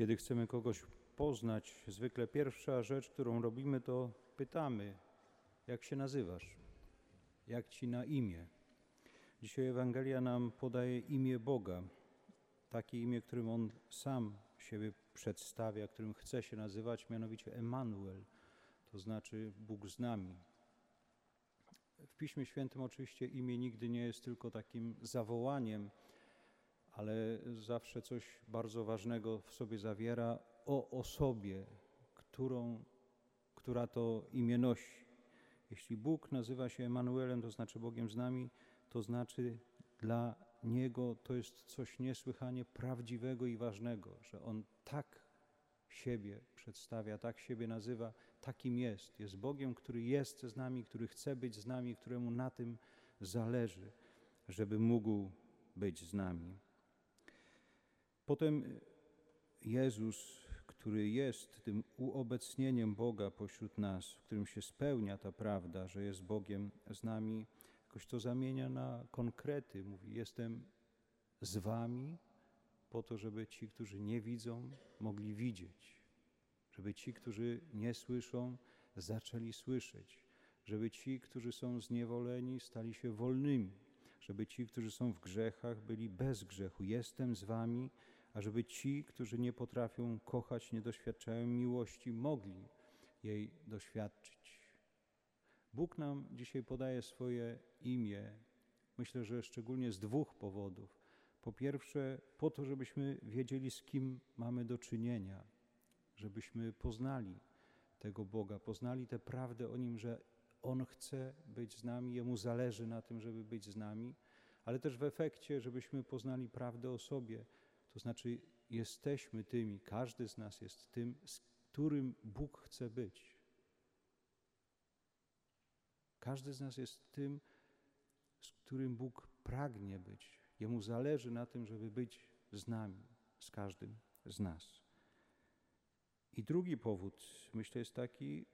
Kiedy chcemy kogoś poznać, zwykle pierwsza rzecz, którą robimy, to pytamy, jak się nazywasz, jak ci na imię. Dzisiaj Ewangelia nam podaje imię Boga, takie imię, którym On sam siebie przedstawia, którym chce się nazywać, mianowicie Emanuel, to znaczy Bóg z nami. W Piśmie Świętym oczywiście imię nigdy nie jest tylko takim zawołaniem, ale zawsze coś bardzo ważnego w sobie zawiera o osobie, którą, która to imię nosi. Jeśli Bóg nazywa się Emanuelem, to znaczy Bogiem z nami, to znaczy dla Niego to jest coś niesłychanie prawdziwego i ważnego, że On tak siebie przedstawia, tak siebie nazywa, takim jest. Jest Bogiem, który jest z nami, który chce być z nami, któremu na tym zależy, żeby mógł być z nami. Potem Jezus, który jest tym uobecnieniem Boga pośród nas, w którym się spełnia ta prawda, że jest Bogiem z nami, jakoś to zamienia na konkrety. Mówi: Jestem z Wami po to, żeby ci, którzy nie widzą, mogli widzieć, żeby ci, którzy nie słyszą, zaczęli słyszeć, żeby ci, którzy są zniewoleni, stali się wolnymi, żeby ci, którzy są w grzechach, byli bez grzechu. Jestem z Wami a żeby ci, którzy nie potrafią kochać, nie doświadczają miłości, mogli jej doświadczyć. Bóg nam dzisiaj podaje swoje imię, myślę, że szczególnie z dwóch powodów. Po pierwsze, po to, żebyśmy wiedzieli, z kim mamy do czynienia, żebyśmy poznali tego Boga, poznali tę prawdę o Nim, że On chce być z nami, Jemu zależy na tym, żeby być z nami, ale też w efekcie, żebyśmy poznali prawdę o sobie, to znaczy, jesteśmy tymi, każdy z nas jest tym, z którym Bóg chce być. Każdy z nas jest tym, z którym Bóg pragnie być. Jemu zależy na tym, żeby być z nami, z każdym z nas. I drugi powód, myślę, jest taki,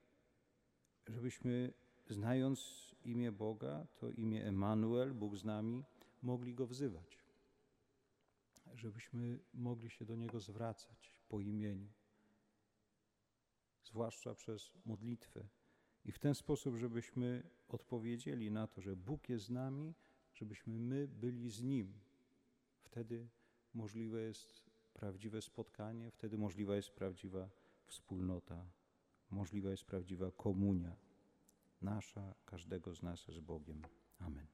żebyśmy, znając imię Boga, to imię Emanuel, Bóg z nami, mogli go wzywać żebyśmy mogli się do Niego zwracać po imieniu, zwłaszcza przez modlitwę. I w ten sposób, żebyśmy odpowiedzieli na to, że Bóg jest z nami, żebyśmy my byli z Nim. Wtedy możliwe jest prawdziwe spotkanie, wtedy możliwa jest prawdziwa wspólnota, możliwa jest prawdziwa komunia nasza, każdego z nas z Bogiem. Amen.